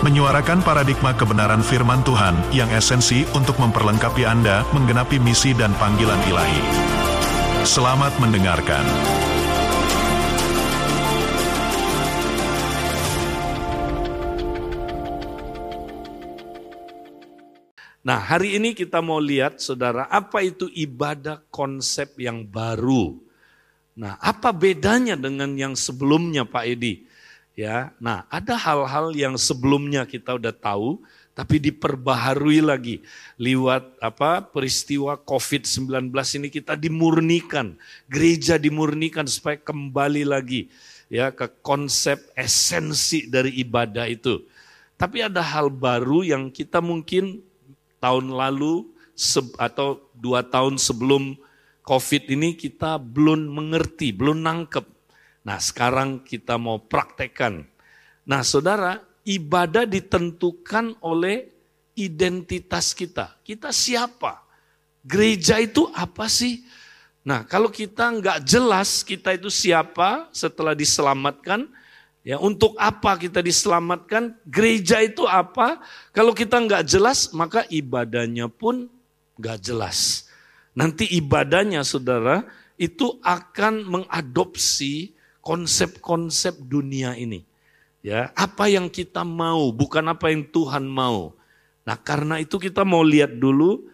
menyuarakan paradigma kebenaran firman Tuhan yang esensi untuk memperlengkapi Anda menggenapi misi dan panggilan ilahi. Selamat mendengarkan. Nah, hari ini kita mau lihat saudara, apa itu ibadah konsep yang baru. Nah, apa bedanya dengan yang sebelumnya Pak Edi? Ya, nah ada hal-hal yang sebelumnya kita udah tahu, tapi diperbaharui lagi lewat apa peristiwa COVID-19 ini kita dimurnikan, gereja dimurnikan supaya kembali lagi ya ke konsep esensi dari ibadah itu. Tapi ada hal baru yang kita mungkin tahun lalu atau dua tahun sebelum COVID ini kita belum mengerti, belum nangkep Nah sekarang kita mau praktekkan. Nah saudara, ibadah ditentukan oleh identitas kita. Kita siapa? Gereja itu apa sih? Nah kalau kita nggak jelas kita itu siapa setelah diselamatkan, ya untuk apa kita diselamatkan? Gereja itu apa? Kalau kita nggak jelas maka ibadahnya pun nggak jelas. Nanti ibadahnya saudara itu akan mengadopsi konsep-konsep dunia ini. Ya, apa yang kita mau, bukan apa yang Tuhan mau. Nah, karena itu kita mau lihat dulu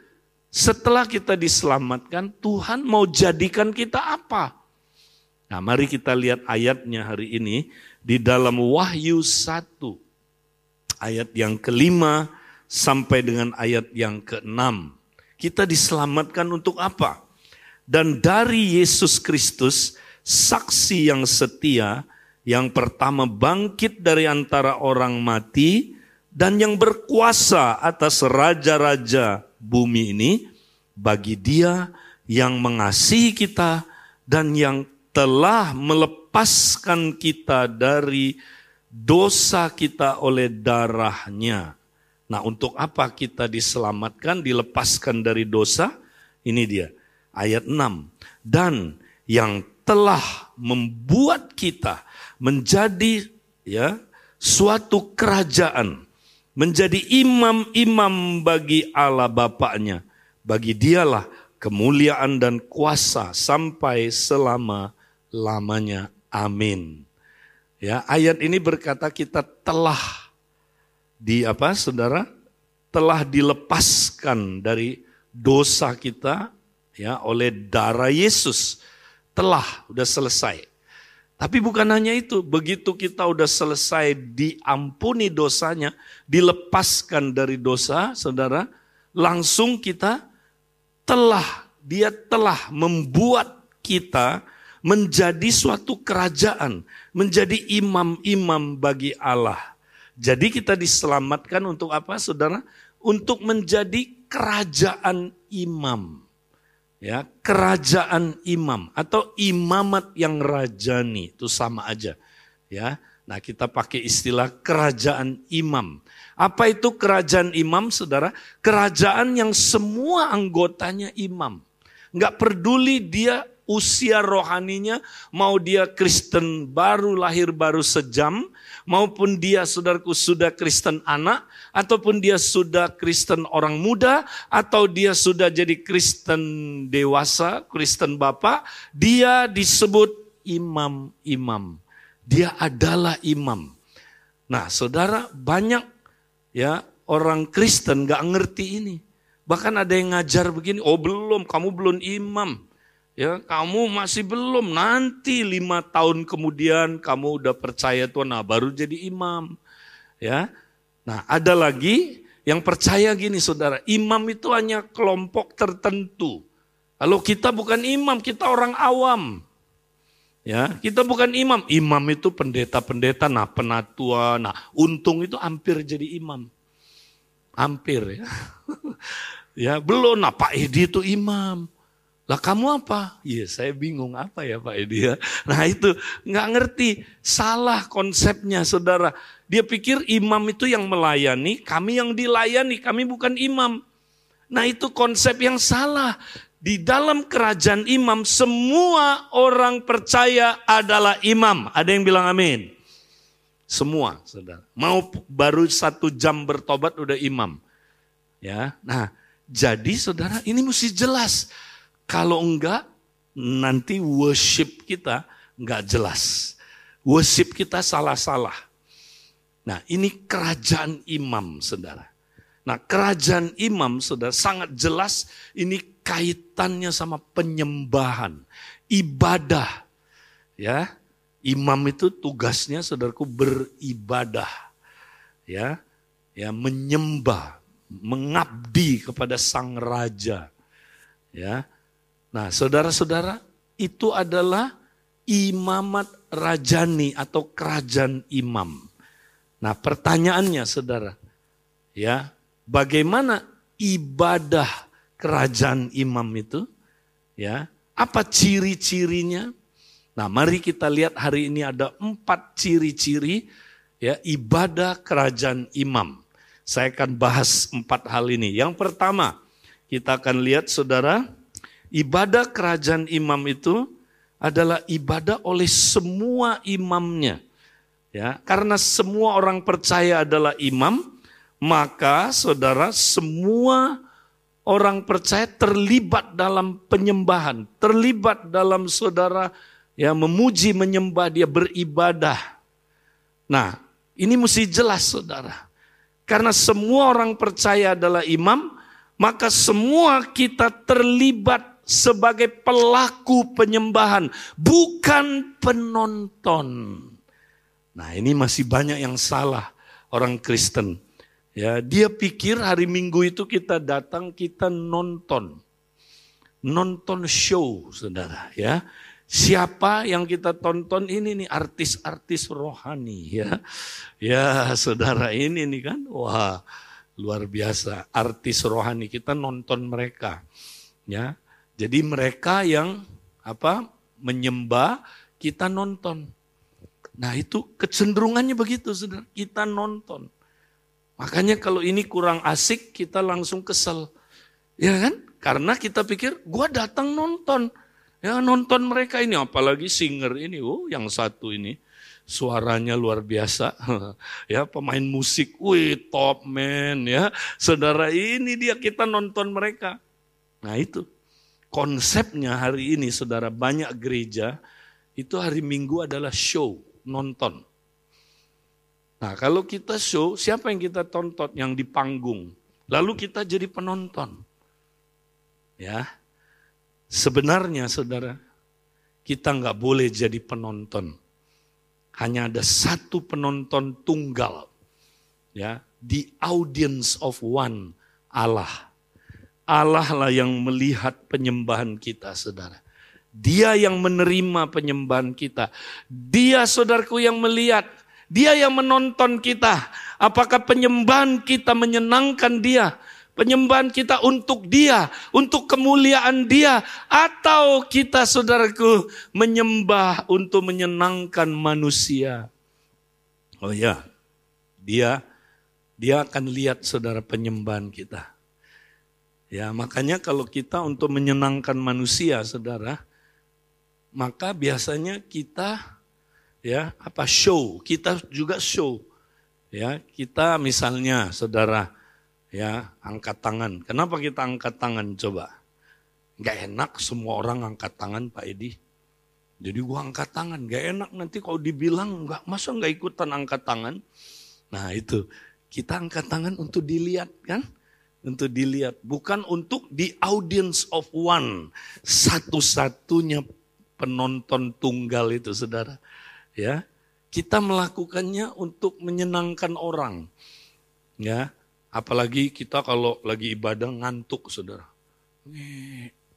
setelah kita diselamatkan, Tuhan mau jadikan kita apa? Nah, mari kita lihat ayatnya hari ini di dalam Wahyu 1 ayat yang kelima sampai dengan ayat yang keenam. Kita diselamatkan untuk apa? Dan dari Yesus Kristus saksi yang setia, yang pertama bangkit dari antara orang mati, dan yang berkuasa atas raja-raja bumi ini, bagi dia yang mengasihi kita dan yang telah melepaskan kita dari dosa kita oleh darahnya. Nah untuk apa kita diselamatkan, dilepaskan dari dosa? Ini dia, ayat 6. Dan yang telah membuat kita menjadi ya suatu kerajaan, menjadi imam-imam bagi Allah Bapaknya. Bagi dialah kemuliaan dan kuasa sampai selama-lamanya. Amin. Ya, ayat ini berkata kita telah di apa Saudara? telah dilepaskan dari dosa kita ya oleh darah Yesus telah, udah selesai. Tapi bukan hanya itu, begitu kita udah selesai diampuni dosanya, dilepaskan dari dosa, saudara, langsung kita telah, dia telah membuat kita menjadi suatu kerajaan, menjadi imam-imam bagi Allah. Jadi kita diselamatkan untuk apa saudara? Untuk menjadi kerajaan imam ya kerajaan imam atau imamat yang rajani itu sama aja. Ya nah kita pakai istilah kerajaan imam. Apa itu kerajaan imam saudara? Kerajaan yang semua anggotanya imam. Nggak peduli dia usia rohaninya mau dia Kristen baru lahir baru sejam maupun dia saudaraku sudah Kristen anak, ataupun dia sudah Kristen orang muda, atau dia sudah jadi Kristen dewasa, Kristen bapak, dia disebut imam-imam. Dia adalah imam. Nah saudara banyak ya orang Kristen gak ngerti ini. Bahkan ada yang ngajar begini, oh belum, kamu belum imam. Ya, kamu masih belum, nanti lima tahun kemudian kamu udah percaya Tuhan, nah baru jadi imam. Ya, nah ada lagi yang percaya gini saudara, imam itu hanya kelompok tertentu. Kalau kita bukan imam, kita orang awam. Ya, kita bukan imam. Imam itu pendeta-pendeta, nah penatua, nah untung itu hampir jadi imam. Hampir ya. ya, belum, nah Pak Edi itu imam. Lah kamu apa? Iya saya bingung apa ya Pak Edi ya. Nah itu nggak ngerti, salah konsepnya saudara. Dia pikir imam itu yang melayani, kami yang dilayani, kami bukan imam. Nah itu konsep yang salah. Di dalam kerajaan imam semua orang percaya adalah imam. Ada yang bilang amin? Semua saudara. Mau baru satu jam bertobat udah imam. Ya, nah jadi saudara ini mesti jelas kalau enggak, nanti worship kita enggak jelas. Worship kita salah-salah. Nah ini kerajaan imam saudara. Nah kerajaan imam saudara sangat jelas ini kaitannya sama penyembahan. Ibadah. Ya, imam itu tugasnya saudaraku beribadah. Ya, ya menyembah, mengabdi kepada sang raja. Ya, Nah, saudara-saudara, itu adalah imamat rajani atau kerajaan imam. Nah, pertanyaannya saudara, ya, bagaimana ibadah kerajaan imam itu? Ya, apa ciri-cirinya? Nah, mari kita lihat hari ini ada empat ciri-ciri ya ibadah kerajaan imam. Saya akan bahas empat hal ini. Yang pertama, kita akan lihat saudara, Ibadah kerajaan imam itu adalah ibadah oleh semua imamnya. Ya, karena semua orang percaya adalah imam, maka saudara semua orang percaya terlibat dalam penyembahan, terlibat dalam saudara ya memuji menyembah dia beribadah. Nah, ini mesti jelas saudara. Karena semua orang percaya adalah imam, maka semua kita terlibat sebagai pelaku penyembahan, bukan penonton. Nah, ini masih banyak yang salah orang Kristen. Ya, dia pikir hari Minggu itu kita datang kita nonton. Nonton show, Saudara, ya. Siapa yang kita tonton ini nih artis-artis rohani ya. Ya, Saudara ini nih kan. Wah, luar biasa artis rohani kita nonton mereka. Ya, jadi mereka yang apa menyembah kita nonton. Nah itu kecenderungannya begitu, saudara. Kita nonton. Makanya kalau ini kurang asik, kita langsung kesel. Ya kan? Karena kita pikir, gua datang nonton. Ya nonton mereka ini, apalagi singer ini. Oh yang satu ini, suaranya luar biasa. ya pemain musik, wih top man ya. Saudara ini dia kita nonton mereka. Nah itu konsepnya hari ini saudara banyak gereja itu hari Minggu adalah show, nonton. Nah kalau kita show, siapa yang kita tonton? Yang di panggung. Lalu kita jadi penonton. Ya, sebenarnya saudara, kita nggak boleh jadi penonton. Hanya ada satu penonton tunggal. Ya, the audience of one Allah. Allah lah yang melihat penyembahan kita, saudara. Dia yang menerima penyembahan kita. Dia saudaraku yang melihat. Dia yang menonton kita. Apakah penyembahan kita menyenangkan dia? Penyembahan kita untuk dia, untuk kemuliaan dia. Atau kita saudaraku menyembah untuk menyenangkan manusia. Oh ya, dia dia akan lihat saudara penyembahan kita. Ya, makanya kalau kita untuk menyenangkan manusia, Saudara, maka biasanya kita ya, apa show, kita juga show. Ya, kita misalnya Saudara ya, angkat tangan. Kenapa kita angkat tangan coba? Gak enak semua orang angkat tangan Pak Edi. Jadi gua angkat tangan, gak enak nanti kalau dibilang nggak masa nggak ikutan angkat tangan. Nah itu kita angkat tangan untuk dilihat kan? Untuk dilihat, bukan untuk the audience of one, satu-satunya penonton tunggal itu, saudara. Ya, kita melakukannya untuk menyenangkan orang. Ya, apalagi kita kalau lagi ibadah ngantuk, saudara.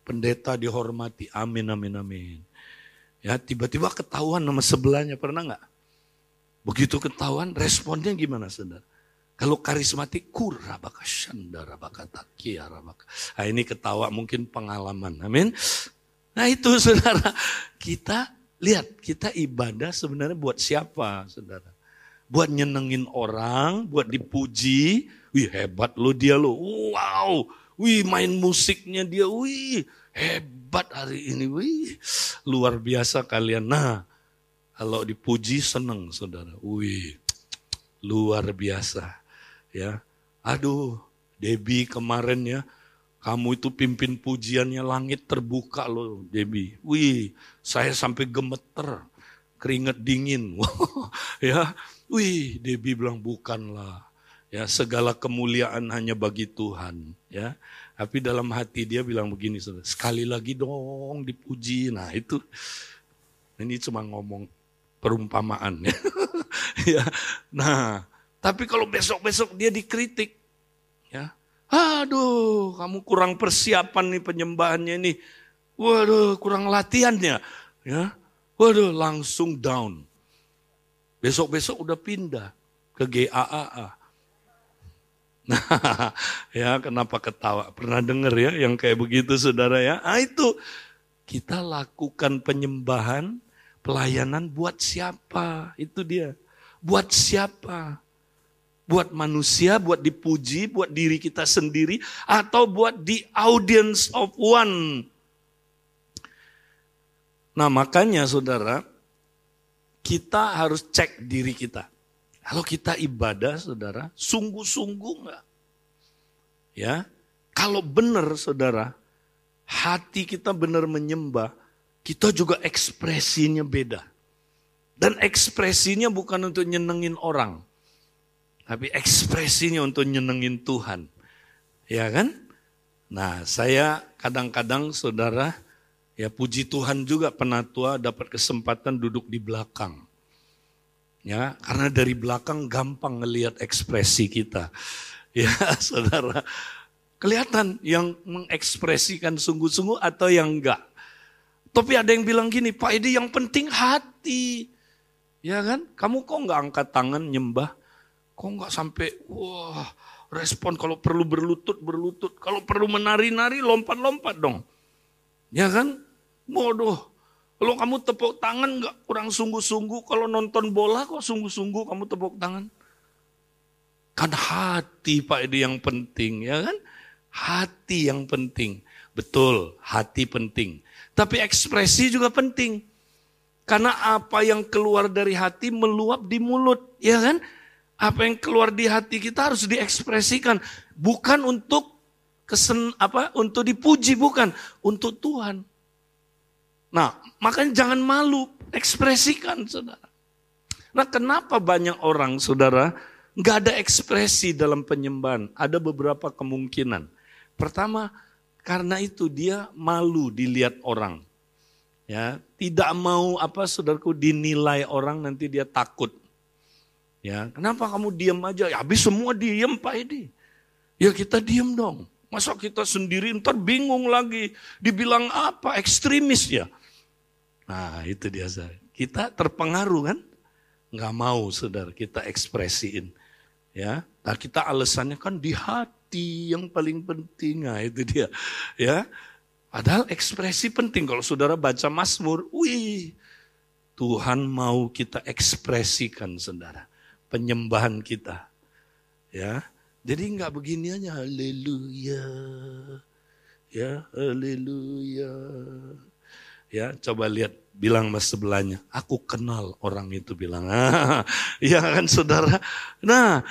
pendeta dihormati, amin, amin, amin. Ya, tiba-tiba ketahuan nama sebelahnya, pernah nggak? Begitu ketahuan, responnya gimana, saudara? Kalau karismatik kurabaka shandara bakata kiarabaka. Nah ini ketawa mungkin pengalaman. Amin. Nah itu saudara, kita lihat kita ibadah sebenarnya buat siapa saudara? Buat nyenengin orang, buat dipuji. Wih hebat lo dia lo, wow. Wih main musiknya dia, wih hebat hari ini, wih luar biasa kalian. Nah kalau dipuji seneng saudara, wih luar biasa ya. Aduh, Debbie kemarin ya, kamu itu pimpin pujiannya langit terbuka loh Debbie. Wih, saya sampai gemeter, keringet dingin. ya, wih Debbie bilang bukanlah. Ya, segala kemuliaan hanya bagi Tuhan. Ya, tapi dalam hati dia bilang begini, sekali lagi dong dipuji. Nah itu, ini cuma ngomong perumpamaan ya. Nah, tapi kalau besok-besok dia dikritik, ya, aduh, kamu kurang persiapan nih penyembahannya ini, waduh, kurang latihannya, ya, waduh, langsung down. Besok-besok udah pindah ke GAAA. Nah, ya kenapa ketawa? Pernah dengar ya yang kayak begitu saudara ya? Ah itu kita lakukan penyembahan, pelayanan buat siapa? Itu dia. Buat siapa? Buat manusia, buat dipuji, buat diri kita sendiri, atau buat di audience of one. Nah makanya saudara, kita harus cek diri kita. Kalau kita ibadah saudara, sungguh-sungguh enggak? Ya, kalau benar saudara, hati kita benar menyembah, kita juga ekspresinya beda. Dan ekspresinya bukan untuk nyenengin orang tapi ekspresinya untuk nyenengin Tuhan. Ya kan? Nah, saya kadang-kadang saudara, ya puji Tuhan juga penatua dapat kesempatan duduk di belakang. Ya, karena dari belakang gampang ngelihat ekspresi kita. Ya, saudara. Kelihatan yang mengekspresikan sungguh-sungguh atau yang enggak. Tapi ada yang bilang gini, Pak Edi yang penting hati. Ya kan? Kamu kok enggak angkat tangan nyembah? Kok nggak sampai wah respon kalau perlu berlutut berlutut, kalau perlu menari-nari lompat-lompat dong. Ya kan? Bodoh. Kalau kamu tepuk tangan nggak kurang sungguh-sungguh, kalau nonton bola kok sungguh-sungguh kamu tepuk tangan. Kan hati Pak Edi yang penting, ya kan? Hati yang penting. Betul, hati penting. Tapi ekspresi juga penting. Karena apa yang keluar dari hati meluap di mulut, ya kan? Apa yang keluar di hati kita harus diekspresikan, bukan untuk kesen apa? Untuk dipuji bukan, untuk Tuhan. Nah, makanya jangan malu, ekspresikan saudara. Nah, kenapa banyak orang saudara nggak ada ekspresi dalam penyembahan? Ada beberapa kemungkinan. Pertama, karena itu dia malu dilihat orang. Ya, tidak mau apa saudaraku dinilai orang nanti dia takut. Ya, kenapa kamu diam aja? Ya, habis semua diam Pak Edi. Ya kita diam dong. Masa kita sendiri ntar bingung lagi. Dibilang apa? Ekstremis ya. Nah itu dia saya. Kita terpengaruh kan? Nggak mau saudara kita ekspresiin. Ya, nah kita alasannya kan di hati yang paling penting. Nah itu dia. Ya, padahal ekspresi penting. Kalau saudara baca Mazmur, wih, Tuhan mau kita ekspresikan saudara penyembahan kita. Ya. Jadi nggak begini aja haleluya. Ya, haleluya. Ya, coba lihat bilang mas sebelahnya, aku kenal orang itu bilang. ya kan saudara. Nah,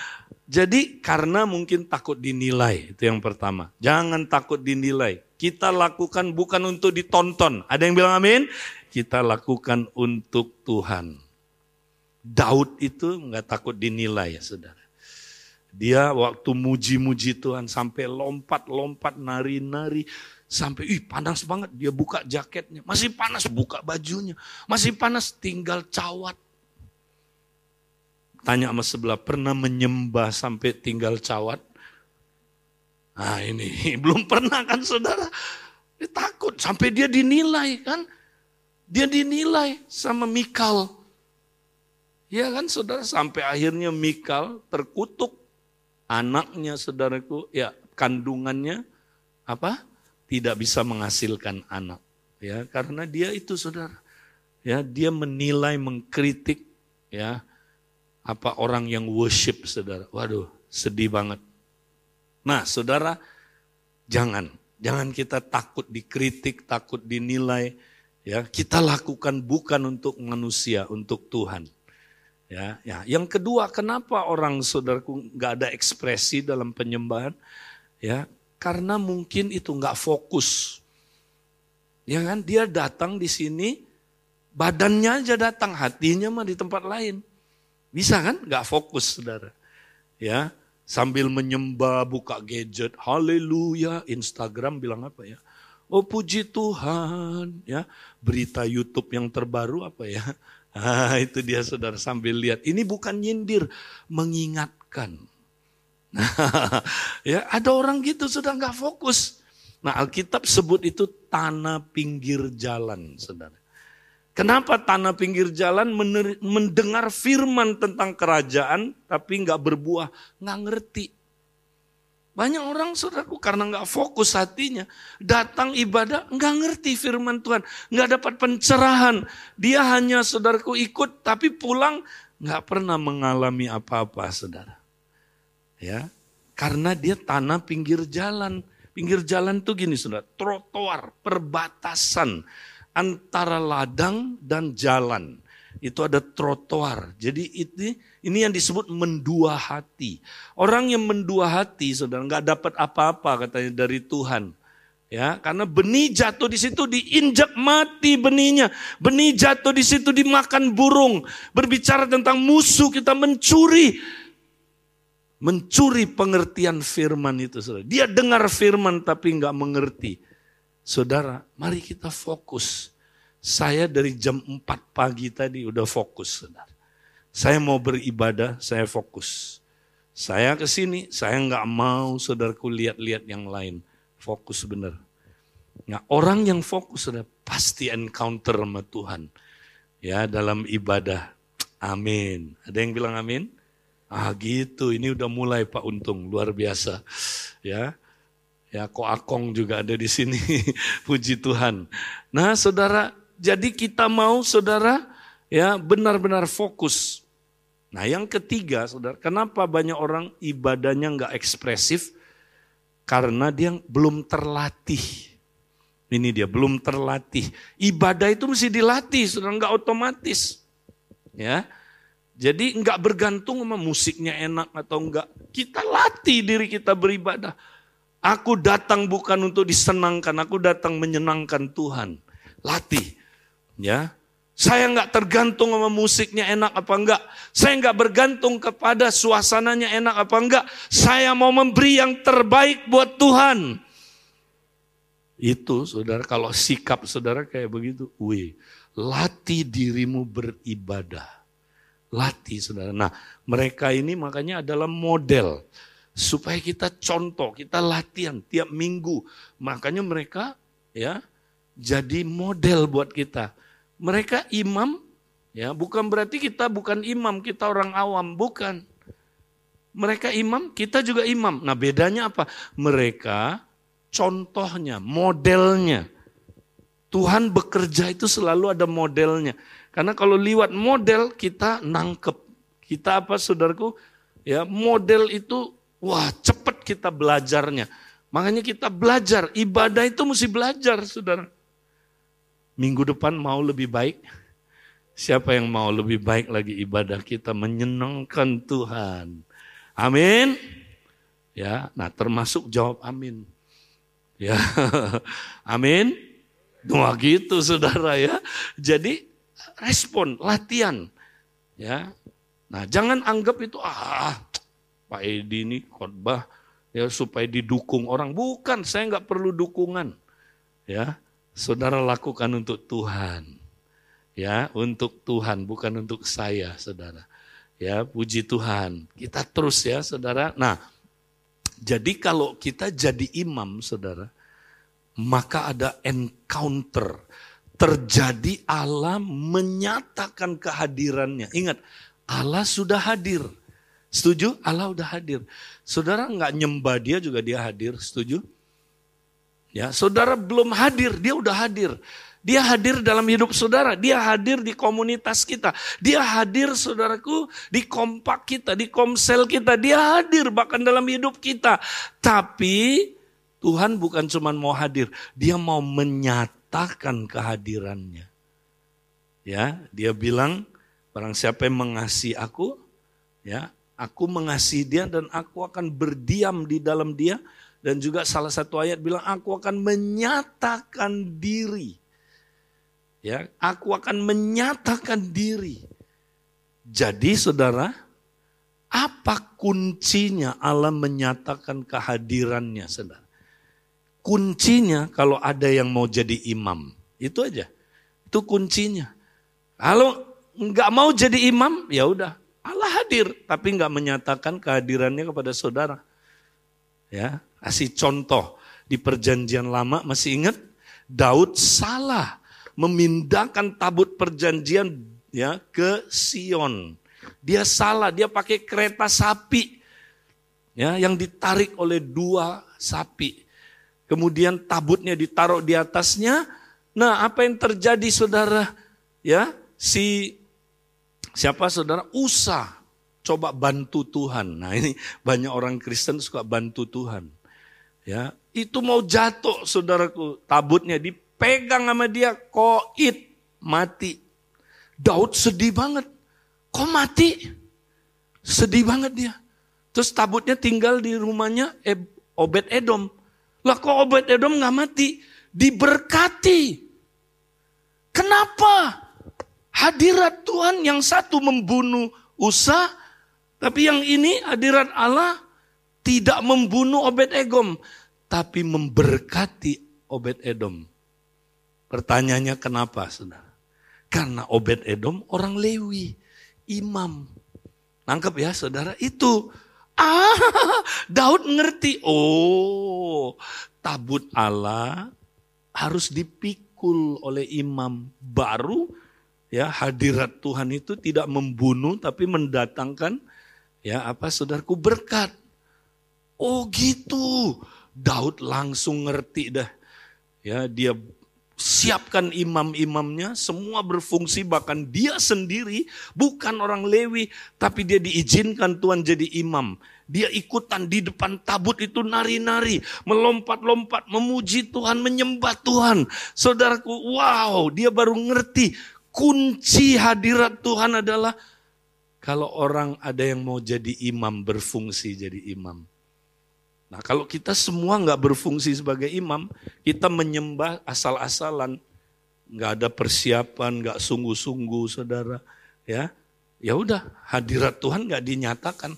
jadi karena mungkin takut dinilai, itu yang pertama. Jangan takut dinilai. Kita lakukan bukan untuk ditonton. Ada yang bilang amin? Kita lakukan untuk Tuhan. Daud itu nggak takut dinilai ya saudara. Dia waktu muji-muji Tuhan sampai lompat-lompat nari-nari sampai ih panas banget. Dia buka jaketnya. Masih panas. Buka bajunya. Masih panas. Tinggal cawat. Tanya sama sebelah pernah menyembah sampai tinggal cawat? Nah ini belum pernah kan saudara. Dia takut. Sampai dia dinilai kan? Dia dinilai sama Mikal Ya kan saudara sampai akhirnya Mikal terkutuk. anaknya saudaraku ya kandungannya apa? tidak bisa menghasilkan anak. Ya, karena dia itu saudara. Ya, dia menilai, mengkritik ya apa orang yang worship saudara. Waduh, sedih banget. Nah, saudara, jangan jangan kita takut dikritik, takut dinilai. Ya, kita lakukan bukan untuk manusia, untuk Tuhan. Ya, ya. Yang kedua, kenapa orang saudaraku nggak ada ekspresi dalam penyembahan? Ya, karena mungkin itu nggak fokus. Ya kan, dia datang di sini, badannya aja datang, hatinya mah di tempat lain. Bisa kan? Nggak fokus, saudara. Ya, sambil menyembah, buka gadget, haleluya, Instagram bilang apa ya? Oh puji Tuhan, ya. Berita YouTube yang terbaru apa ya? Ah, itu dia saudara sambil lihat. Ini bukan nyindir, mengingatkan. ya ada orang gitu sudah nggak fokus. Nah Alkitab sebut itu tanah pinggir jalan, saudara. Kenapa tanah pinggir jalan mendengar firman tentang kerajaan tapi nggak berbuah, nggak ngerti. Banyak orang saudaraku karena nggak fokus hatinya, datang ibadah nggak ngerti firman Tuhan, nggak dapat pencerahan. Dia hanya saudaraku ikut tapi pulang nggak pernah mengalami apa-apa saudara. Ya, karena dia tanah pinggir jalan. Pinggir jalan tuh gini saudara, trotoar, perbatasan antara ladang dan jalan itu ada trotoar. Jadi ini ini yang disebut mendua hati. Orang yang mendua hati, saudara, nggak dapat apa-apa katanya dari Tuhan. Ya, karena benih jatuh di situ diinjak mati benihnya. Benih jatuh di situ dimakan burung. Berbicara tentang musuh kita mencuri mencuri pengertian firman itu saudara. Dia dengar firman tapi nggak mengerti. Saudara, mari kita fokus saya dari jam 4 pagi tadi udah fokus, saudara. Saya mau beribadah, saya fokus. Saya ke sini, saya nggak mau saudaraku lihat-lihat yang lain. Fokus benar. Nah, orang yang fokus sudah pasti encounter sama Tuhan. Ya, dalam ibadah. Amin. Ada yang bilang amin? Ah gitu, ini udah mulai Pak Untung, luar biasa. Ya, ya kok Akong juga ada di sini, puji Tuhan. Nah saudara, jadi kita mau saudara ya benar-benar fokus. Nah yang ketiga saudara, kenapa banyak orang ibadahnya nggak ekspresif? Karena dia belum terlatih. Ini dia belum terlatih. Ibadah itu mesti dilatih, saudara nggak otomatis. Ya, jadi nggak bergantung sama musiknya enak atau enggak. Kita latih diri kita beribadah. Aku datang bukan untuk disenangkan, aku datang menyenangkan Tuhan. Latih. Ya, saya nggak tergantung sama musiknya enak apa enggak. Saya nggak bergantung kepada suasananya enak apa enggak. Saya mau memberi yang terbaik buat Tuhan. Itu saudara, kalau sikap saudara kayak begitu, wih, latih dirimu beribadah. Latih saudara. Nah mereka ini makanya adalah model. Supaya kita contoh, kita latihan tiap minggu. Makanya mereka ya jadi model buat kita mereka imam, ya bukan berarti kita bukan imam, kita orang awam, bukan. Mereka imam, kita juga imam. Nah bedanya apa? Mereka contohnya, modelnya. Tuhan bekerja itu selalu ada modelnya. Karena kalau liwat model kita nangkep. Kita apa saudaraku? Ya model itu wah cepat kita belajarnya. Makanya kita belajar, ibadah itu mesti belajar saudara. Minggu depan mau lebih baik? Siapa yang mau lebih baik lagi ibadah kita menyenangkan Tuhan? Amin. Ya, nah termasuk jawab amin. Ya, amin. Wah gitu saudara ya. Jadi respon, latihan. Ya, nah jangan anggap itu ah Pak Edi ini khotbah ya supaya didukung orang. Bukan, saya nggak perlu dukungan. Ya, saudara lakukan untuk Tuhan. Ya, untuk Tuhan, bukan untuk saya, saudara. Ya, puji Tuhan. Kita terus ya, saudara. Nah, jadi kalau kita jadi imam, saudara, maka ada encounter. Terjadi Allah menyatakan kehadirannya. Ingat, Allah sudah hadir. Setuju? Allah udah hadir. Saudara nggak nyembah dia juga dia hadir. Setuju? Ya, saudara belum hadir, dia udah hadir. Dia hadir dalam hidup saudara, dia hadir di komunitas kita, dia hadir saudaraku di kompak kita, di komsel kita, dia hadir bahkan dalam hidup kita. Tapi Tuhan bukan cuma mau hadir, dia mau menyatakan kehadirannya. Ya, dia bilang barang siapa yang mengasihi aku, ya, aku mengasihi dia dan aku akan berdiam di dalam dia dan juga salah satu ayat bilang aku akan menyatakan diri Ya, aku akan menyatakan diri. Jadi saudara, apa kuncinya Allah menyatakan kehadirannya saudara? Kuncinya kalau ada yang mau jadi imam, itu aja. Itu kuncinya. Kalau nggak mau jadi imam, ya udah Allah hadir, tapi nggak menyatakan kehadirannya kepada saudara. Ya, kasih contoh di perjanjian lama masih ingat Daud salah memindahkan tabut perjanjian ya ke Sion. Dia salah, dia pakai kereta sapi ya yang ditarik oleh dua sapi. Kemudian tabutnya ditaruh di atasnya. Nah, apa yang terjadi Saudara? Ya, si siapa Saudara? Usa coba bantu Tuhan. Nah, ini banyak orang Kristen suka bantu Tuhan. Ya, itu mau jatuh Saudaraku, tabutnya di pegang sama dia, koit, mati. Daud sedih banget. Kok mati? Sedih banget dia. Terus tabutnya tinggal di rumahnya Obed Edom. Lah kok Obed Edom nggak mati? Diberkati. Kenapa? Hadirat Tuhan yang satu membunuh Usa, tapi yang ini hadirat Allah tidak membunuh Obed Edom, tapi memberkati Obed Edom. Pertanyaannya kenapa saudara? Karena Obed Edom orang Lewi, imam. Nangkep ya saudara? Itu. Ah, Daud ngerti. Oh, tabut Allah harus dipikul oleh imam baru ya hadirat Tuhan itu tidak membunuh tapi mendatangkan ya apa saudaraku berkat. Oh gitu. Daud langsung ngerti dah. Ya, dia siapkan imam-imamnya, semua berfungsi bahkan dia sendiri bukan orang Lewi, tapi dia diizinkan Tuhan jadi imam. Dia ikutan di depan tabut itu nari-nari, melompat-lompat, memuji Tuhan, menyembah Tuhan. Saudaraku, wow, dia baru ngerti kunci hadirat Tuhan adalah kalau orang ada yang mau jadi imam, berfungsi jadi imam. Nah kalau kita semua nggak berfungsi sebagai imam, kita menyembah asal-asalan, nggak ada persiapan, nggak sungguh-sungguh, saudara, ya, ya udah hadirat Tuhan nggak dinyatakan.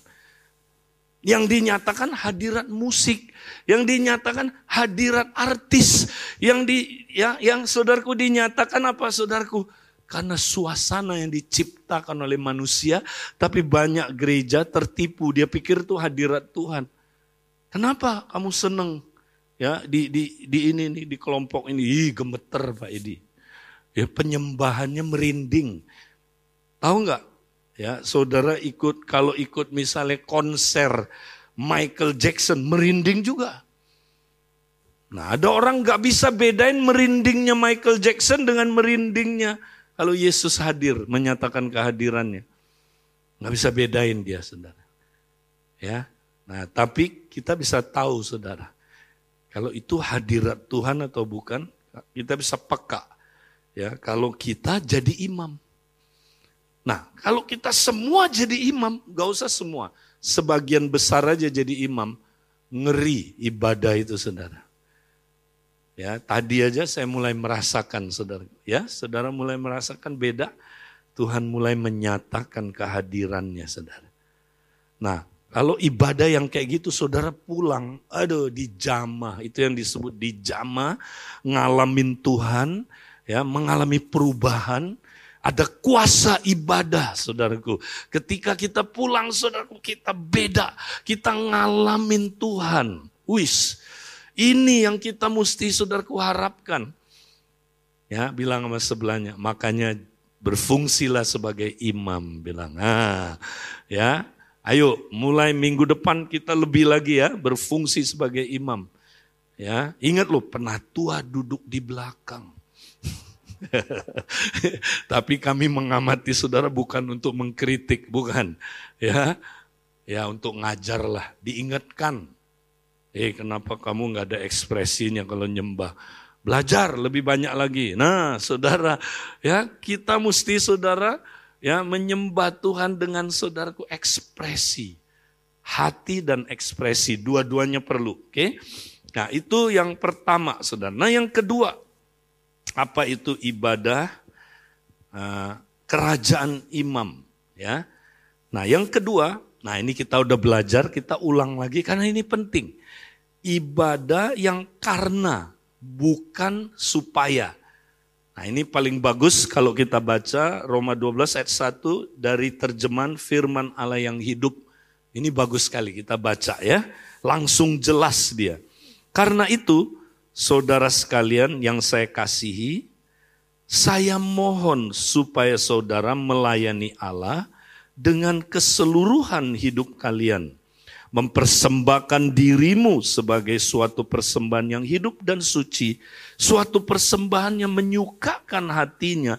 Yang dinyatakan hadirat musik, yang dinyatakan hadirat artis, yang di, ya, yang saudaraku dinyatakan apa saudaraku? Karena suasana yang diciptakan oleh manusia, tapi banyak gereja tertipu, dia pikir itu hadirat Tuhan. Kenapa kamu seneng ya di di di ini nih di kelompok ini? Ih, gemeter Pak Edi. Ya penyembahannya merinding. Tahu nggak? Ya, saudara ikut kalau ikut misalnya konser Michael Jackson merinding juga. Nah, ada orang nggak bisa bedain merindingnya Michael Jackson dengan merindingnya kalau Yesus hadir menyatakan kehadirannya. Nggak bisa bedain dia, saudara. Ya, Nah, tapi kita bisa tahu saudara, kalau itu hadirat Tuhan atau bukan, kita bisa peka. Ya, kalau kita jadi imam. Nah, kalau kita semua jadi imam, gak usah semua. Sebagian besar aja jadi imam, ngeri ibadah itu saudara. Ya, tadi aja saya mulai merasakan saudara. Ya, saudara mulai merasakan beda. Tuhan mulai menyatakan kehadirannya saudara. Nah, kalau ibadah yang kayak gitu saudara pulang, aduh dijamah, itu yang disebut dijamah, ngalamin Tuhan, ya mengalami perubahan, ada kuasa ibadah saudaraku. Ketika kita pulang saudaraku kita beda, kita ngalamin Tuhan. Wis, ini yang kita mesti saudaraku harapkan. Ya, bilang sama sebelahnya, makanya berfungsilah sebagai imam bilang. Ah, ya, Ayo, mulai minggu depan kita lebih lagi ya berfungsi sebagai imam. Ya, ingat loh, penatua duduk di belakang. Tapi kami mengamati saudara bukan untuk mengkritik, bukan. Ya, ya untuk ngajar lah, diingatkan. Eh kenapa kamu nggak ada ekspresinya kalau nyembah? Belajar lebih banyak lagi. Nah saudara, ya kita mesti saudara ya menyembah Tuhan dengan saudaraku ekspresi. Hati dan ekspresi, dua-duanya perlu. Oke, okay? Nah itu yang pertama saudara. Nah yang kedua, apa itu ibadah uh, kerajaan imam ya. Nah yang kedua, nah ini kita udah belajar, kita ulang lagi karena ini penting. Ibadah yang karena bukan supaya. Nah ini paling bagus kalau kita baca Roma 12 ayat 1 dari terjemahan firman Allah yang hidup. Ini bagus sekali kita baca ya. Langsung jelas dia. Karena itu saudara sekalian yang saya kasihi, saya mohon supaya saudara melayani Allah dengan keseluruhan hidup kalian mempersembahkan dirimu sebagai suatu persembahan yang hidup dan suci, suatu persembahan yang menyukakan hatinya,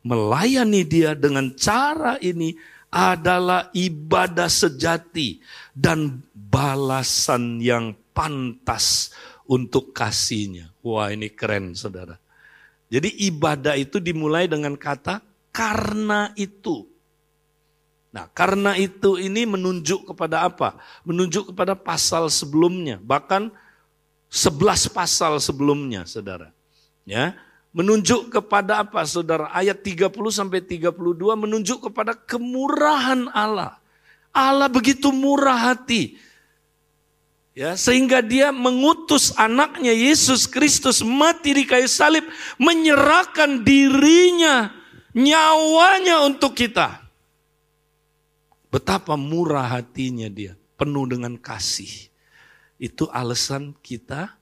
melayani dia dengan cara ini adalah ibadah sejati dan balasan yang pantas untuk kasihnya. Wah ini keren saudara. Jadi ibadah itu dimulai dengan kata karena itu. Nah, karena itu ini menunjuk kepada apa? Menunjuk kepada pasal sebelumnya, bahkan 11 pasal sebelumnya, Saudara. Ya, menunjuk kepada apa, Saudara? Ayat 30 sampai 32 menunjuk kepada kemurahan Allah. Allah begitu murah hati. Ya, sehingga dia mengutus anaknya Yesus Kristus mati di kayu salib, menyerahkan dirinya, nyawanya untuk kita. Betapa murah hatinya dia, penuh dengan kasih. Itu alasan kita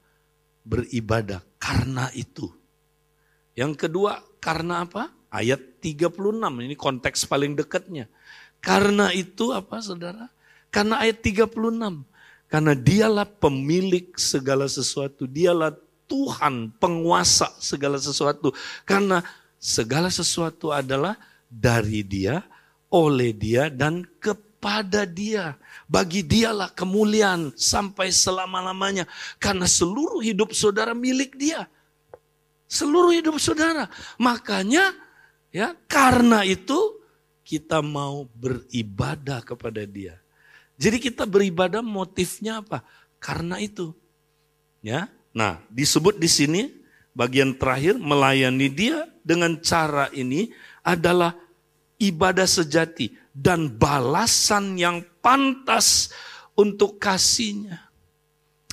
beribadah karena itu. Yang kedua, karena apa? Ayat 36, ini konteks paling dekatnya. Karena itu apa saudara? Karena ayat 36. Karena dialah pemilik segala sesuatu. Dialah Tuhan penguasa segala sesuatu. Karena segala sesuatu adalah dari dia, oleh dia dan kepada dia. Bagi dialah kemuliaan sampai selama-lamanya. Karena seluruh hidup saudara milik dia. Seluruh hidup saudara. Makanya ya karena itu kita mau beribadah kepada dia. Jadi kita beribadah motifnya apa? Karena itu. Ya. Nah, disebut di sini bagian terakhir melayani dia dengan cara ini adalah ibadah sejati dan balasan yang pantas untuk kasihnya.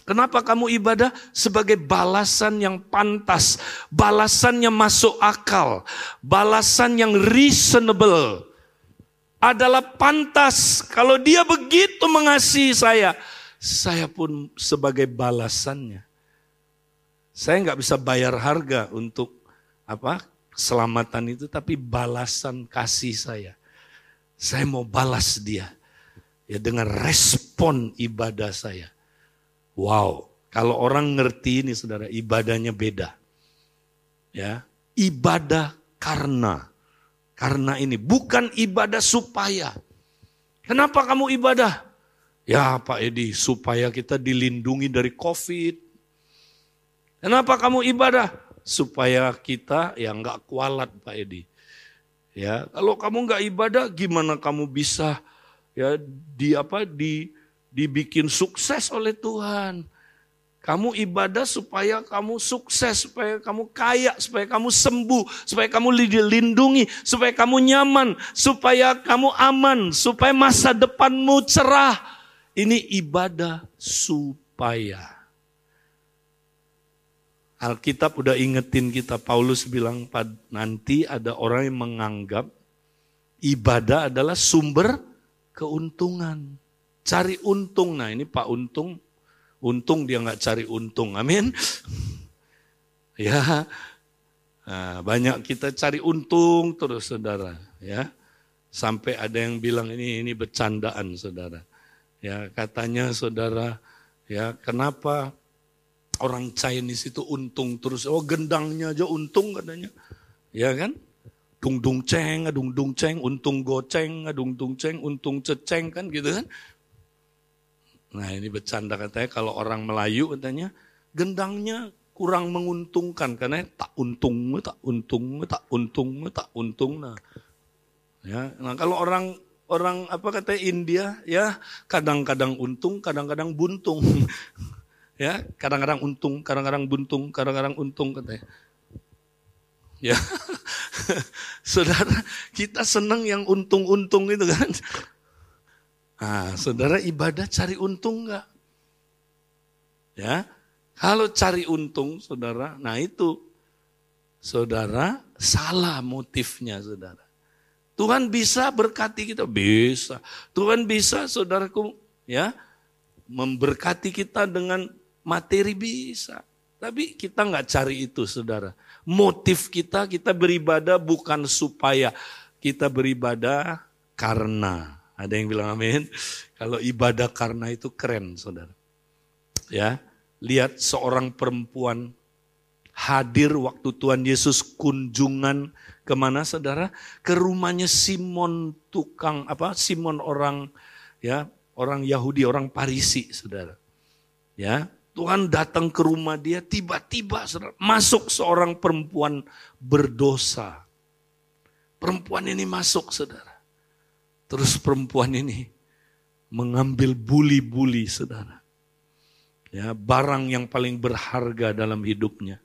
Kenapa kamu ibadah? Sebagai balasan yang pantas, balasan yang masuk akal, balasan yang reasonable. Adalah pantas kalau dia begitu mengasihi saya, saya pun sebagai balasannya. Saya nggak bisa bayar harga untuk apa keselamatan itu, tapi balasan kasih saya. Saya mau balas dia ya dengan respon ibadah saya. Wow, kalau orang ngerti ini saudara, ibadahnya beda. Ya, ibadah karena karena ini bukan ibadah supaya. Kenapa kamu ibadah? Ya Pak Edi, supaya kita dilindungi dari COVID. Kenapa kamu ibadah? Supaya kita ya nggak kualat Pak Edi. Ya, kalau kamu nggak ibadah, gimana kamu bisa ya di apa di dibikin sukses oleh Tuhan? Kamu ibadah supaya kamu sukses, supaya kamu kaya, supaya kamu sembuh, supaya kamu dilindungi, supaya kamu nyaman, supaya kamu aman, supaya masa depanmu cerah. Ini ibadah supaya. Alkitab udah ingetin kita, Paulus bilang nanti ada orang yang menganggap ibadah adalah sumber keuntungan. Cari untung, nah ini Pak Untung, untung dia nggak cari untung, amin. ya, nah, banyak kita cari untung terus saudara, ya. Sampai ada yang bilang ini ini bercandaan saudara. Ya katanya saudara ya kenapa orang Chinese itu untung terus oh gendangnya aja untung katanya. Ya kan? Dung dung ceng, dung dung ceng, untung goceng, dung dung ceng, untung ceceng kan gitu kan. Nah ini bercanda katanya kalau orang Melayu katanya gendangnya kurang menguntungkan karena tak untung, tak untung, tak untung, tak untung. Nah, ya, nah kalau orang orang apa kata India ya kadang-kadang untung, kadang-kadang buntung. ya, kadang-kadang untung, kadang-kadang buntung, kadang-kadang untung katanya. Ya. Saudara, kita senang yang untung-untung itu kan. Nah, saudara ibadah cari untung enggak? Ya, kalau cari untung, saudara, nah itu, saudara, salah motifnya, saudara. Tuhan bisa berkati kita, bisa. Tuhan bisa, saudaraku, ya, memberkati kita dengan materi bisa. Tapi kita nggak cari itu, saudara. Motif kita, kita beribadah bukan supaya kita beribadah karena. Ada yang bilang amin. Kalau ibadah karena itu keren, saudara. Ya, lihat seorang perempuan hadir waktu Tuhan Yesus kunjungan ke mana saudara? Ke rumahnya Simon tukang apa? Simon orang ya orang Yahudi orang Parisi saudara. Ya Tuhan datang ke rumah dia tiba-tiba masuk seorang perempuan berdosa. Perempuan ini masuk saudara. Terus perempuan ini mengambil buli-buli saudara ya barang yang paling berharga dalam hidupnya.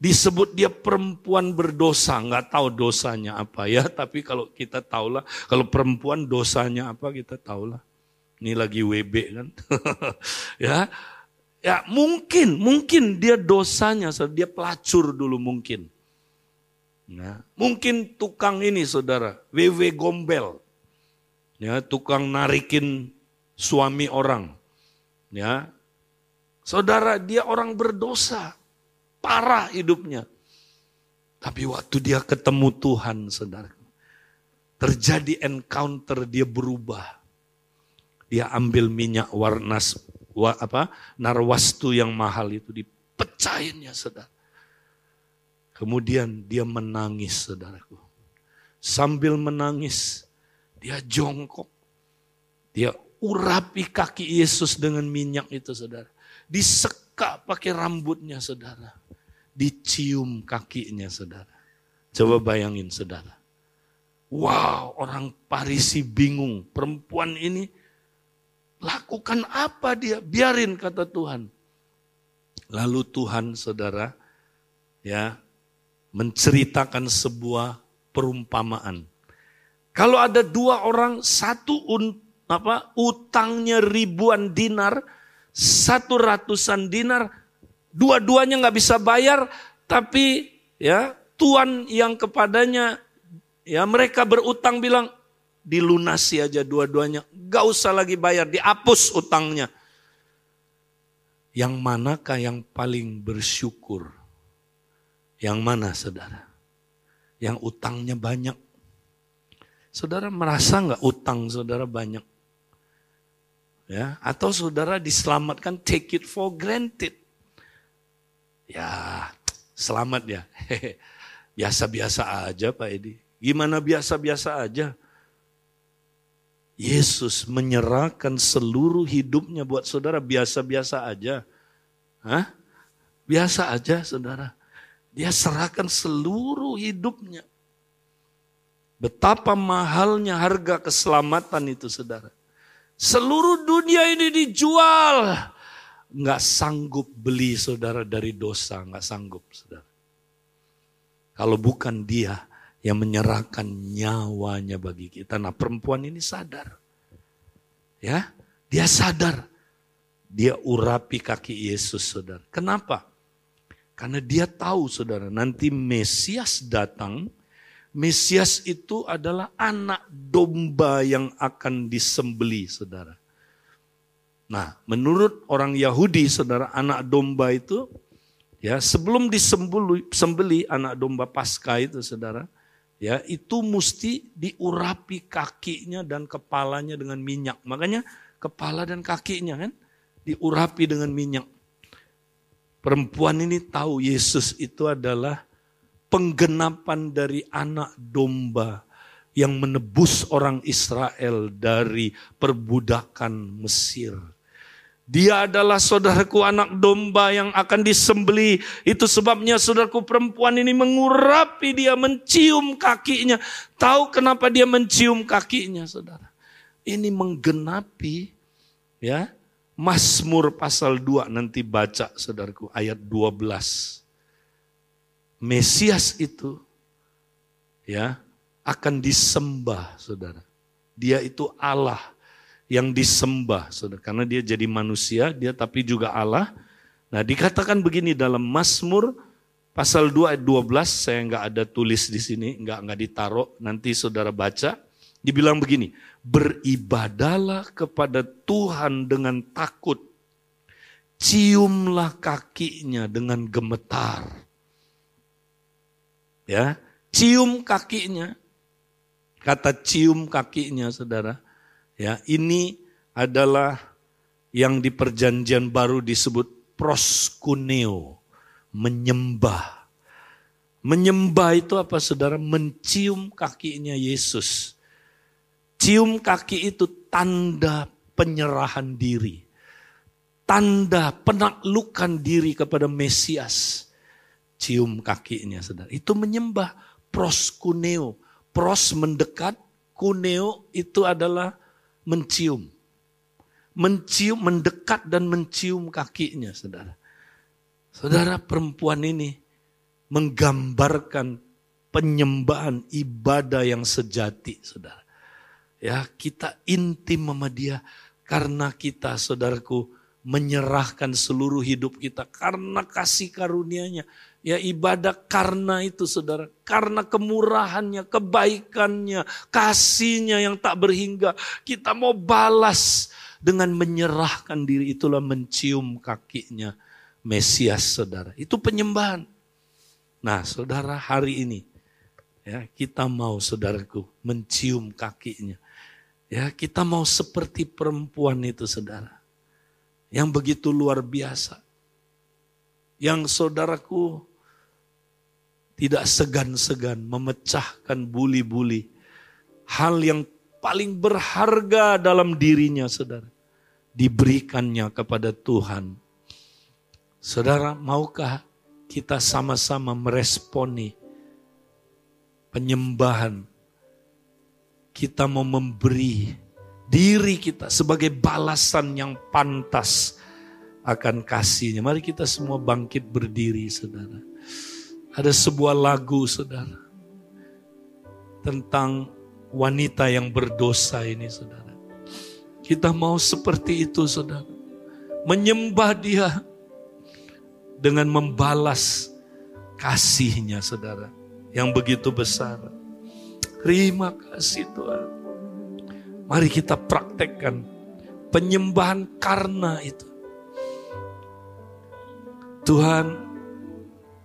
Disebut dia perempuan berdosa, nggak tahu dosanya apa ya, tapi kalau kita tahulah, kalau perempuan dosanya apa kita tahulah. Ini lagi WB kan, ya, ya mungkin, mungkin dia dosanya, dia pelacur dulu mungkin. Nah, mungkin tukang ini saudara, WW gombel, ya tukang narikin suami orang, Ya. Saudara, dia orang berdosa. Parah hidupnya. Tapi waktu dia ketemu Tuhan, saudara. Terjadi encounter, dia berubah. Dia ambil minyak warna wa, apa narwastu yang mahal itu dipecahinnya, saudara. Kemudian dia menangis, saudaraku. Sambil menangis, dia jongkok. Dia urapi kaki Yesus dengan minyak itu saudara. Disekak pakai rambutnya saudara. Dicium kakinya saudara. Coba bayangin saudara. Wow orang Parisi bingung. Perempuan ini lakukan apa dia? Biarin kata Tuhan. Lalu Tuhan saudara ya menceritakan sebuah perumpamaan. Kalau ada dua orang, satu untuk apa utangnya ribuan dinar, satu ratusan dinar, dua-duanya nggak bisa bayar, tapi ya tuan yang kepadanya ya mereka berutang bilang dilunasi aja dua-duanya, nggak usah lagi bayar, dihapus utangnya. Yang manakah yang paling bersyukur? Yang mana saudara? Yang utangnya banyak. Saudara merasa nggak utang saudara banyak? Ya, atau saudara diselamatkan take it for granted. Ya, selamat ya. Biasa-biasa aja Pak Edi. Gimana biasa-biasa aja? Yesus menyerahkan seluruh hidupnya buat saudara biasa-biasa aja. Hah? Biasa aja saudara. Dia serahkan seluruh hidupnya. Betapa mahalnya harga keselamatan itu saudara. Seluruh dunia ini dijual. Nggak sanggup beli saudara dari dosa, nggak sanggup saudara. Kalau bukan dia yang menyerahkan nyawanya bagi kita. Nah perempuan ini sadar. Ya, dia sadar. Dia urapi kaki Yesus saudara. Kenapa? Karena dia tahu saudara, nanti Mesias datang, Mesias itu adalah anak domba yang akan disembeli, saudara. Nah, menurut orang Yahudi, saudara, anak domba itu, ya sebelum disembeli sembeli anak domba pasca itu, saudara, ya itu mesti diurapi kakinya dan kepalanya dengan minyak. Makanya kepala dan kakinya kan diurapi dengan minyak. Perempuan ini tahu Yesus itu adalah penggenapan dari anak domba yang menebus orang Israel dari perbudakan Mesir. Dia adalah saudaraku anak domba yang akan disembeli. Itu sebabnya saudaraku perempuan ini mengurapi dia, mencium kakinya. Tahu kenapa dia mencium kakinya saudara? Ini menggenapi ya Mazmur pasal 2 nanti baca saudaraku ayat 12. Mesias itu ya akan disembah saudara. Dia itu Allah yang disembah, saudara. Karena dia jadi manusia, dia tapi juga Allah. Nah dikatakan begini dalam Mazmur pasal 2 ayat 12, saya nggak ada tulis di sini, nggak nggak ditaruh, nanti saudara baca. Dibilang begini, beribadalah kepada Tuhan dengan takut, ciumlah kakinya dengan gemetar. Ya, cium kakinya. Kata cium kakinya, saudara Ya, ini adalah yang di perjanjian baru disebut proskuneo, menyembah. Menyembah itu apa saudara? Mencium kakinya Yesus. Cium kaki itu tanda penyerahan diri. Tanda penaklukan diri kepada Mesias. Cium kakinya saudara. Itu menyembah proskuneo. Pros mendekat, kuneo itu adalah mencium. Mencium, mendekat dan mencium kakinya, saudara. Saudara perempuan ini menggambarkan penyembahan ibadah yang sejati, saudara. Ya, kita intim sama dia karena kita, saudaraku, menyerahkan seluruh hidup kita karena kasih karunia-Nya. Ya ibadah karena itu saudara, karena kemurahannya, kebaikannya, kasihnya yang tak berhingga. Kita mau balas dengan menyerahkan diri itulah mencium kakinya Mesias saudara. Itu penyembahan. Nah saudara hari ini ya kita mau saudaraku mencium kakinya. Ya kita mau seperti perempuan itu saudara. Yang begitu luar biasa. Yang saudaraku tidak segan-segan memecahkan buli-buli. Hal yang paling berharga dalam dirinya, saudara. Diberikannya kepada Tuhan. Saudara, maukah kita sama-sama meresponi penyembahan? Kita mau memberi diri kita sebagai balasan yang pantas akan kasihnya. Mari kita semua bangkit berdiri, saudara. Ada sebuah lagu saudara. Tentang wanita yang berdosa ini saudara. Kita mau seperti itu saudara. Menyembah dia dengan membalas kasihnya saudara. Yang begitu besar. Terima kasih Tuhan. Mari kita praktekkan penyembahan karena itu. Tuhan,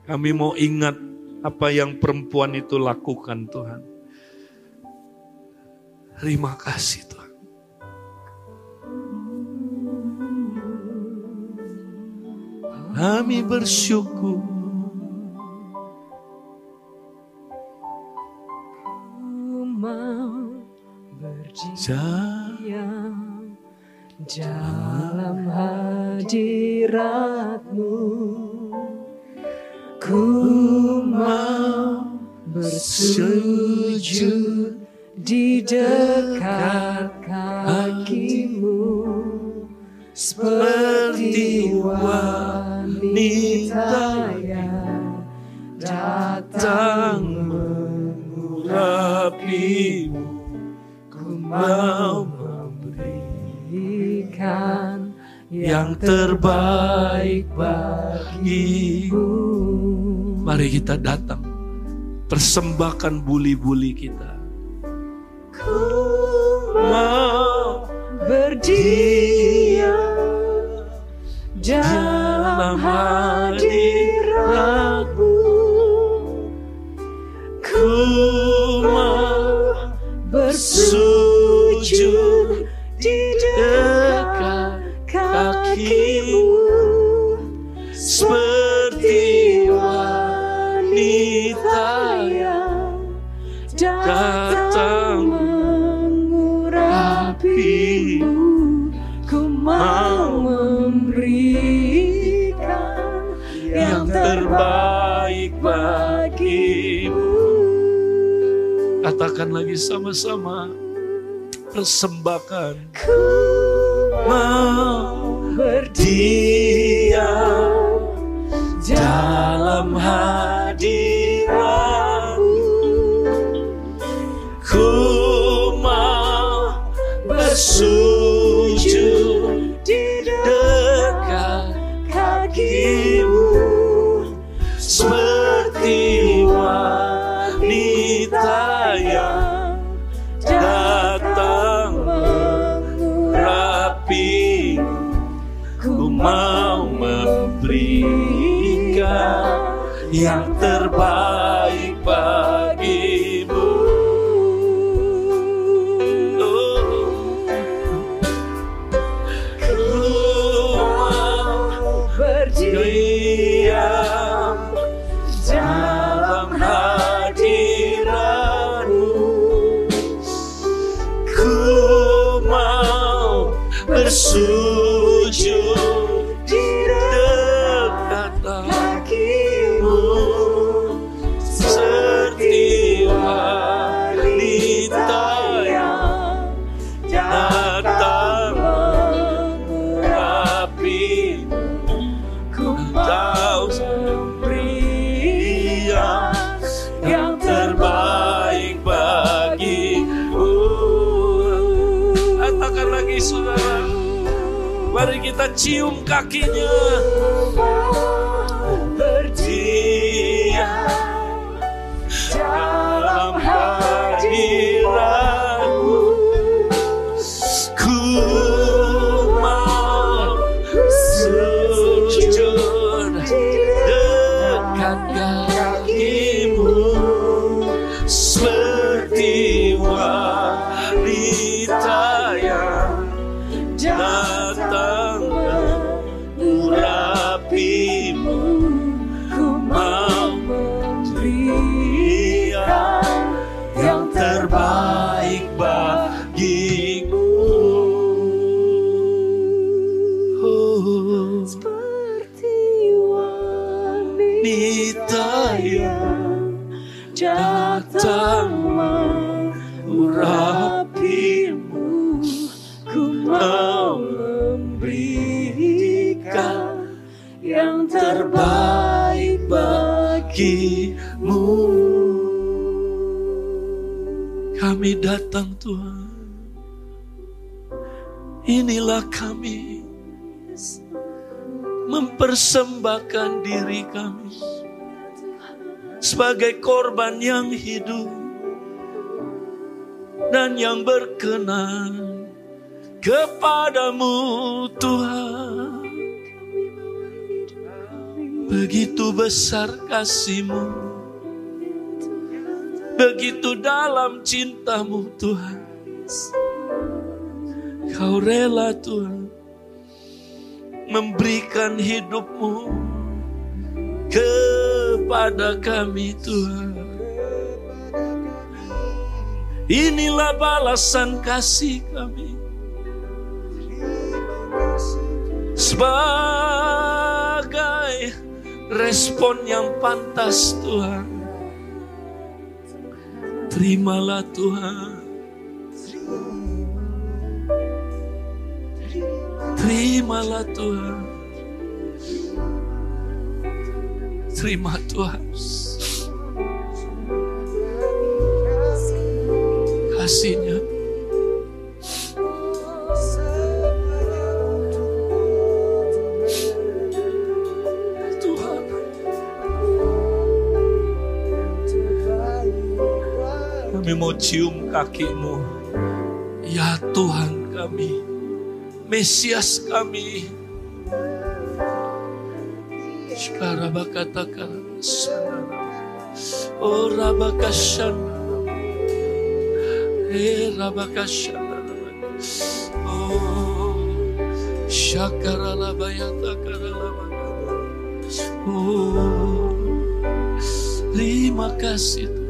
kami mau ingat apa yang perempuan itu lakukan Tuhan. Terima kasih Tuhan. Kami bersyukur. berdiam dalam hadiratmu. Ku mau bersujud di dekat kakimu seperti wanita yang datang mengurapimu. Ku mau memberikan yang terbaik bagimu. Mari kita datang, persembahkan buli-buli kita. Ku mau berdiam dalam hadiratmu. Ku mau bersujud di dekat kakimu. Datang mengurapimu Ku mau memberikan yang terbaik bagimu Katakan lagi sama-sama. Persembahkan. Ku mau berdiam dalam hadiratmu bersujud Mari kita cium kakinya Datang Tuhan. Inilah kami Mempersembahkan diri kami Sebagai korban yang hidup Dan yang berkenan Kepadamu Tuhan. Begitu besar kasihmu Begitu dalam cintamu Tuhan. Kau rela Tuhan Memberikan hidupmu Kepada kami Tuhan. Inilah balasan kasih kami. Sebagai respon yang pantas Tuhan Terimalah Tuhan. Terimalah Tuhan. Terima Tuhan. Kasihnya Kami mau cium kakimu. Ya Tuhan kami Mesias kami. Shkarabakatakara Oh Rabakashana Eh Rabakashana Oh Shakaralabayatakaralabakata Oh Terima kasih Tuhan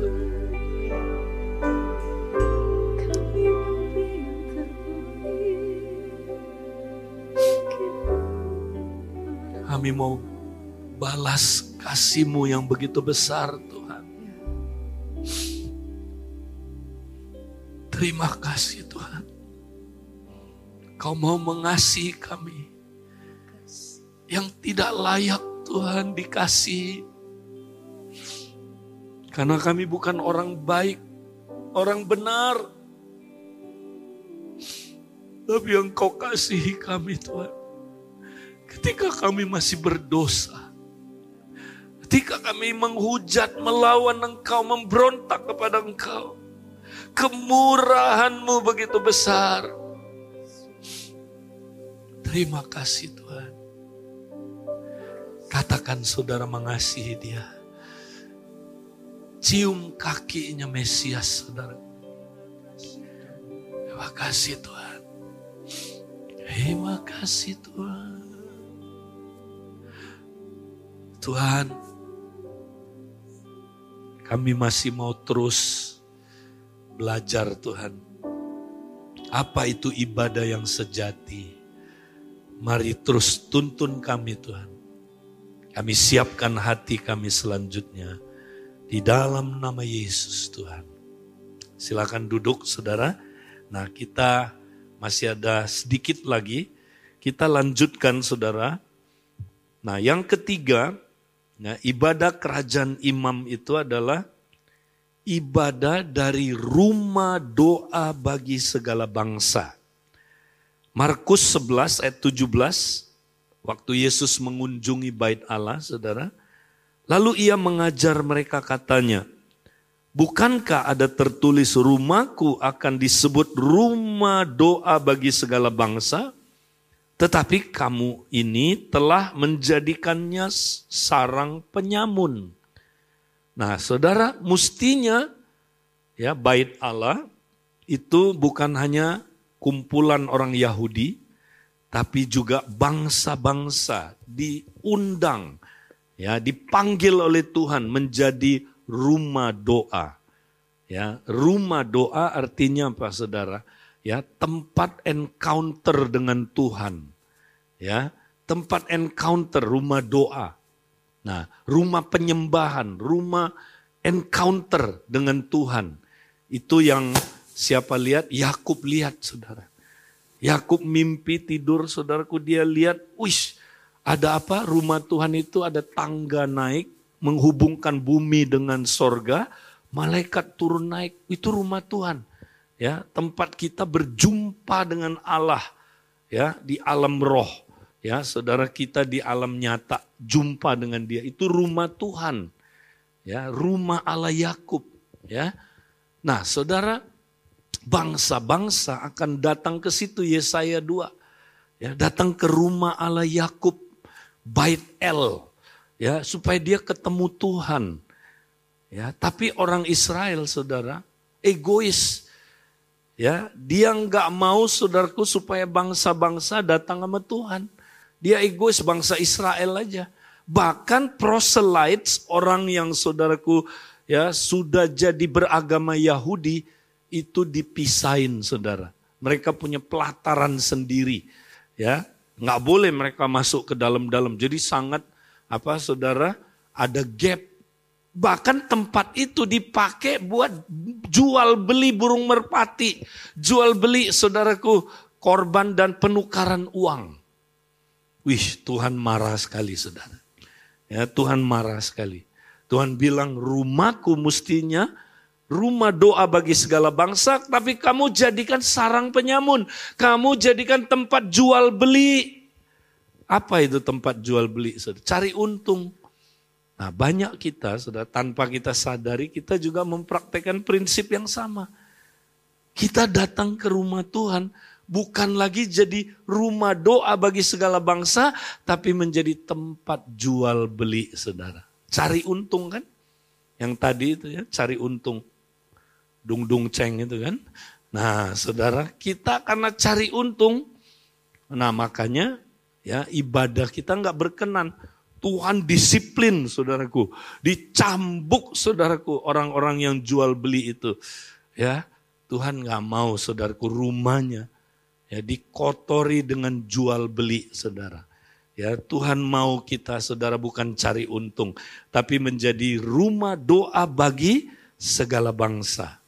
Kami mau balas kasih-Mu yang begitu besar Tuhan. Terima kasih Tuhan. Kau mau mengasihi kami yang tidak layak Tuhan dikasih. Karena kami bukan orang baik, orang benar. Tapi yang kau kasihi kami Tuhan. Ketika kami masih berdosa. Ketika kami menghujat, melawan engkau, memberontak kepada engkau. Kemurahanmu begitu besar. Terima kasih Tuhan. Katakan saudara mengasihi dia. Cium kakinya Mesias saudara. Terima kasih Tuhan. Terima kasih Tuhan. Tuhan, kami masih mau terus belajar Tuhan. Apa itu ibadah yang sejati? Mari terus tuntun kami Tuhan. Kami siapkan hati kami selanjutnya. Di dalam nama Yesus Tuhan. Silakan duduk saudara. Nah kita masih ada sedikit lagi. Kita lanjutkan saudara. Nah yang ketiga, nah, ibadah kerajaan imam itu adalah ibadah dari rumah doa bagi segala bangsa. Markus 11 ayat 17, waktu Yesus mengunjungi bait Allah, saudara, lalu ia mengajar mereka katanya, Bukankah ada tertulis rumahku akan disebut rumah doa bagi segala bangsa? Tetapi kamu ini telah menjadikannya sarang penyamun. Nah, saudara, mestinya ya bait Allah itu bukan hanya kumpulan orang Yahudi, tapi juga bangsa-bangsa diundang, ya dipanggil oleh Tuhan menjadi rumah doa. Ya, rumah doa artinya apa Saudara? Ya, tempat encounter dengan Tuhan. Ya, tempat encounter rumah doa. Nah, rumah penyembahan, rumah encounter dengan Tuhan. Itu yang siapa lihat? Yakub lihat, Saudara. Yakub mimpi tidur, Saudaraku, dia lihat, wish, ada apa? Rumah Tuhan itu ada tangga naik menghubungkan bumi dengan sorga, malaikat turun naik, itu rumah Tuhan. Ya, tempat kita berjumpa dengan Allah ya di alam roh. Ya, saudara kita di alam nyata jumpa dengan dia itu rumah Tuhan. Ya, rumah Allah Yakub, ya. Nah, saudara, bangsa-bangsa akan datang ke situ Yesaya 2. Ya, datang ke rumah Allah Yakub, Bait El, ya supaya dia ketemu Tuhan. Ya, tapi orang Israel, saudara, egois. Ya, dia nggak mau saudaraku supaya bangsa-bangsa datang sama Tuhan. Dia egois bangsa Israel aja. Bahkan proselytes orang yang saudaraku ya sudah jadi beragama Yahudi itu dipisahin saudara. Mereka punya pelataran sendiri ya. Nggak boleh mereka masuk ke dalam-dalam. Jadi sangat apa saudara ada gap. Bahkan tempat itu dipakai buat jual beli burung merpati. Jual beli saudaraku korban dan penukaran uang. Wih Tuhan marah sekali saudara. Ya Tuhan marah sekali. Tuhan bilang rumahku mestinya rumah doa bagi segala bangsa, tapi kamu jadikan sarang penyamun. Kamu jadikan tempat jual beli. Apa itu tempat jual beli? Cari untung. Nah banyak kita, sudah tanpa kita sadari, kita juga mempraktekkan prinsip yang sama. Kita datang ke rumah Tuhan, bukan lagi jadi rumah doa bagi segala bangsa, tapi menjadi tempat jual beli, saudara. Cari untung kan? Yang tadi itu ya, cari untung. Dung-dung ceng itu kan. Nah saudara, kita karena cari untung, nah makanya ya ibadah kita nggak berkenan. Tuhan disiplin saudaraku, dicambuk saudaraku orang-orang yang jual beli itu. Ya, Tuhan nggak mau saudaraku rumahnya ya dikotori dengan jual beli saudara. Ya, Tuhan mau kita saudara bukan cari untung, tapi menjadi rumah doa bagi segala bangsa.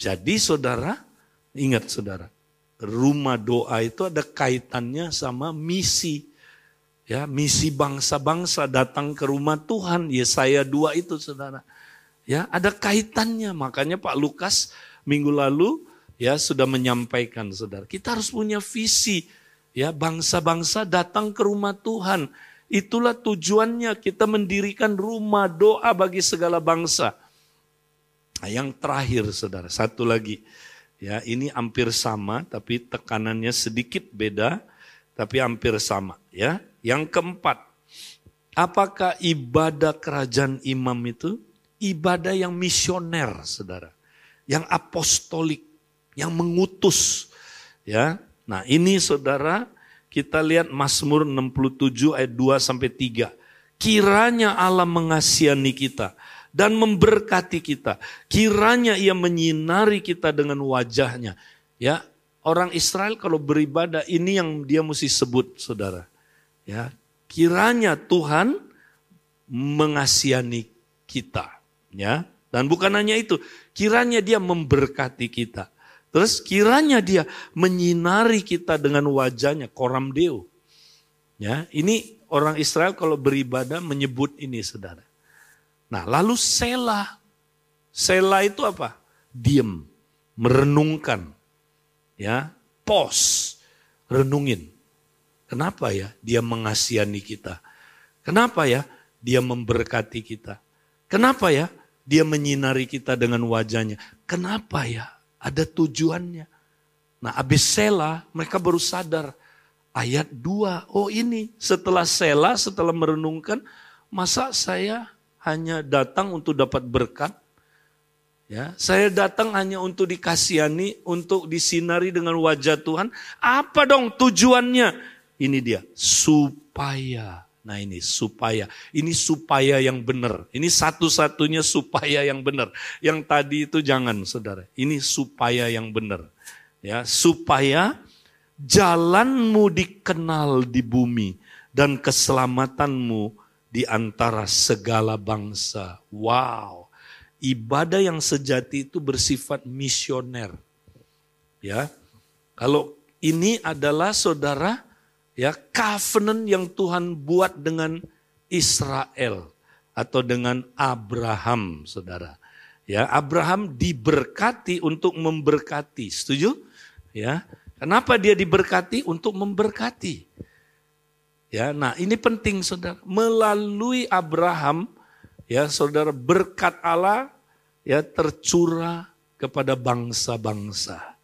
Jadi saudara, ingat saudara, rumah doa itu ada kaitannya sama misi. Ya, misi bangsa-bangsa datang ke rumah Tuhan. Yesaya 2 itu saudara. Ya, ada kaitannya. Makanya Pak Lukas minggu lalu ya sudah menyampaikan saudara. Kita harus punya visi Ya, bangsa-bangsa datang ke rumah Tuhan. Itulah tujuannya kita mendirikan rumah doa bagi segala bangsa. Nah, yang terakhir Saudara, satu lagi. Ya, ini hampir sama tapi tekanannya sedikit beda tapi hampir sama, ya. Yang keempat, apakah ibadah kerajaan imam itu ibadah yang misioner, Saudara? Yang apostolik, yang mengutus, ya Nah ini saudara kita lihat Mazmur 67 ayat 2 sampai 3. Kiranya Allah mengasihani kita dan memberkati kita. Kiranya ia menyinari kita dengan wajahnya. Ya, orang Israel kalau beribadah ini yang dia mesti sebut, Saudara. Ya, kiranya Tuhan mengasihani kita, ya. Dan bukan hanya itu, kiranya dia memberkati kita. Terus kiranya dia menyinari kita dengan wajahnya, koram deo. Ya, ini orang Israel kalau beribadah menyebut ini saudara. Nah lalu sela. Sela itu apa? Diam, merenungkan. Ya, pos, renungin. Kenapa ya dia mengasihani kita? Kenapa ya dia memberkati kita? Kenapa ya dia menyinari kita dengan wajahnya? Kenapa ya ada tujuannya. Nah habis sela mereka baru sadar ayat 2. Oh ini setelah sela, setelah merenungkan, masa saya hanya datang untuk dapat berkat? Ya, saya datang hanya untuk dikasihani, untuk disinari dengan wajah Tuhan. Apa dong tujuannya? Ini dia, supaya Nah ini supaya, ini supaya yang benar. Ini satu-satunya supaya yang benar. Yang tadi itu jangan saudara, ini supaya yang benar. Ya, supaya jalanmu dikenal di bumi dan keselamatanmu di antara segala bangsa. Wow, ibadah yang sejati itu bersifat misioner. Ya, kalau ini adalah saudara ya covenant yang Tuhan buat dengan Israel atau dengan Abraham, Saudara. Ya, Abraham diberkati untuk memberkati. Setuju? Ya. Kenapa dia diberkati? Untuk memberkati. Ya, nah ini penting Saudara. Melalui Abraham ya Saudara berkat Allah ya tercurah kepada bangsa-bangsa.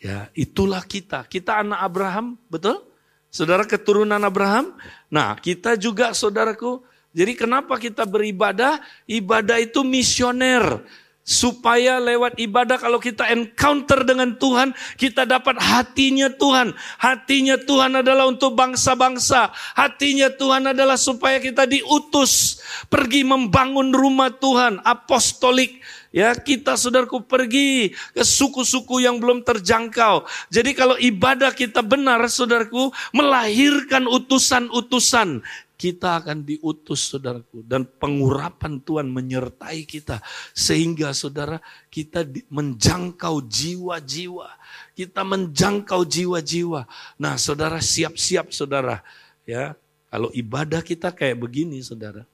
Ya, itulah kita. Kita anak Abraham, betul? Saudara keturunan Abraham. Nah kita juga saudaraku. Jadi kenapa kita beribadah? Ibadah itu misioner. Supaya lewat ibadah kalau kita encounter dengan Tuhan, kita dapat hatinya Tuhan. Hatinya Tuhan adalah untuk bangsa-bangsa. Hatinya Tuhan adalah supaya kita diutus. Pergi membangun rumah Tuhan. Apostolik Ya, kita saudaraku pergi ke suku-suku yang belum terjangkau. Jadi kalau ibadah kita benar, saudaraku, melahirkan utusan-utusan, kita akan diutus saudaraku dan pengurapan Tuhan menyertai kita sehingga saudara kita menjangkau jiwa-jiwa. Kita menjangkau jiwa-jiwa. Nah saudara siap-siap saudara. Ya kalau ibadah kita kayak begini saudara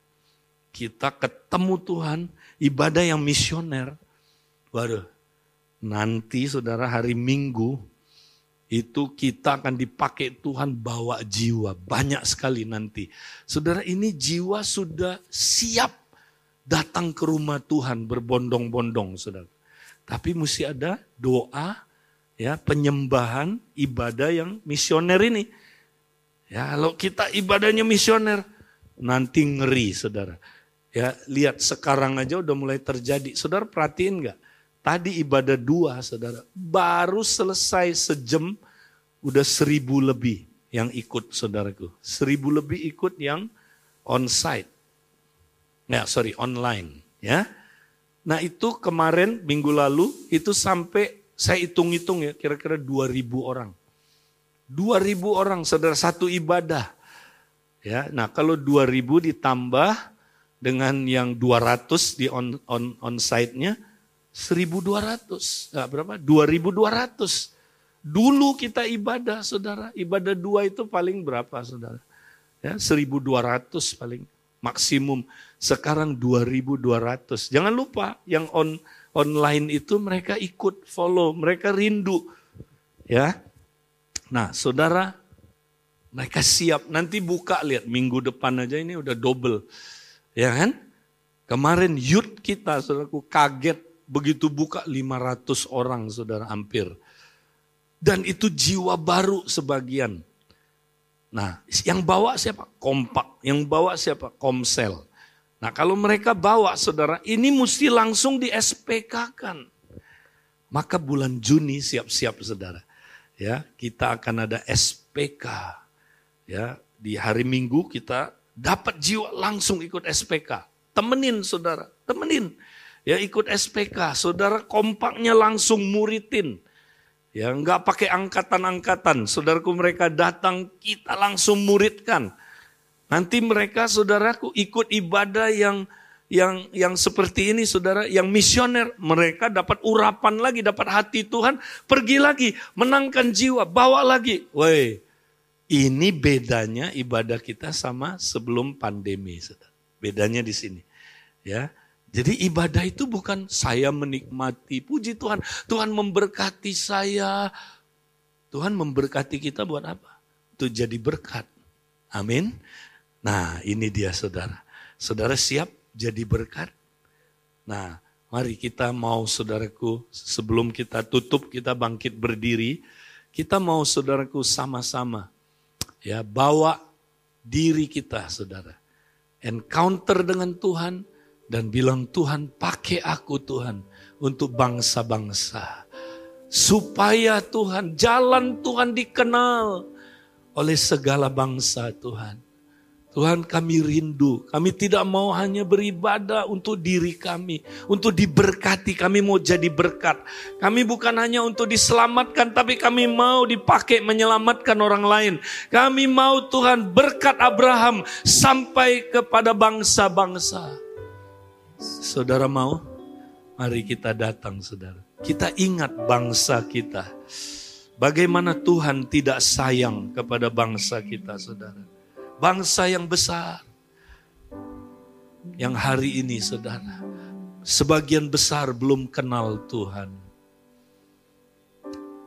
kita ketemu Tuhan ibadah yang misioner. Waduh, nanti saudara hari Minggu itu kita akan dipakai Tuhan bawa jiwa. Banyak sekali nanti. Saudara ini jiwa sudah siap datang ke rumah Tuhan berbondong-bondong saudara. Tapi mesti ada doa, ya penyembahan, ibadah yang misioner ini. Ya, kalau kita ibadahnya misioner, nanti ngeri saudara. Ya, lihat sekarang aja udah mulai terjadi. Saudara perhatiin nggak? Tadi ibadah dua, saudara. Baru selesai sejam, udah seribu lebih yang ikut, saudaraku. Seribu lebih ikut yang on-site. Ya, sorry, online. Ya. Nah itu kemarin minggu lalu itu sampai saya hitung-hitung ya kira-kira dua ribu orang. Dua ribu orang saudara satu ibadah. Ya, nah kalau 2000 ditambah dengan yang 200 di on on on site-nya 1200. Nah, berapa? 2200. Dulu kita ibadah, Saudara. Ibadah dua itu paling berapa, Saudara? Ya, 1200 paling maksimum. Sekarang 2200. Jangan lupa yang on online itu mereka ikut follow, mereka rindu. Ya. Nah, Saudara, mereka siap. Nanti buka lihat minggu depan aja ini udah double. Ya kan? Kemarin youth kita, saudaraku, kaget begitu buka 500 orang, saudara, hampir. Dan itu jiwa baru sebagian. Nah, yang bawa siapa? Kompak. Yang bawa siapa? Komsel. Nah, kalau mereka bawa, saudara, ini mesti langsung di SPK kan. Maka bulan Juni siap-siap, saudara. Ya, kita akan ada SPK. Ya, di hari Minggu kita dapat jiwa langsung ikut SPK. Temenin, saudara, temenin. Ya, ikut SPK. Saudara kompaknya langsung muridin. Ya, nggak pakai angkatan-angkatan. Saudaraku mereka datang, kita langsung muridkan. Nanti mereka saudaraku ikut ibadah yang yang yang seperti ini saudara, yang misioner, mereka dapat urapan lagi, dapat hati Tuhan, pergi lagi, menangkan jiwa, bawa lagi. Woi, ini bedanya ibadah kita sama sebelum pandemi. Bedanya di sini. Ya, jadi ibadah itu bukan saya menikmati, puji Tuhan. Tuhan memberkati saya. Tuhan memberkati kita buat apa? Itu jadi berkat. Amin. Nah ini dia saudara. Saudara siap jadi berkat? Nah mari kita mau saudaraku sebelum kita tutup kita bangkit berdiri. Kita mau saudaraku sama-sama ya bawa diri kita saudara. Encounter dengan Tuhan dan bilang Tuhan pakai aku Tuhan untuk bangsa-bangsa. Supaya Tuhan, jalan Tuhan dikenal oleh segala bangsa Tuhan. Tuhan kami rindu, kami tidak mau hanya beribadah untuk diri kami, untuk diberkati, kami mau jadi berkat. Kami bukan hanya untuk diselamatkan, tapi kami mau dipakai menyelamatkan orang lain. Kami mau Tuhan berkat Abraham sampai kepada bangsa-bangsa. Saudara mau? Mari kita datang saudara. Kita ingat bangsa kita. Bagaimana Tuhan tidak sayang kepada bangsa kita saudara. Bangsa yang besar. Yang hari ini saudara. Sebagian besar belum kenal Tuhan.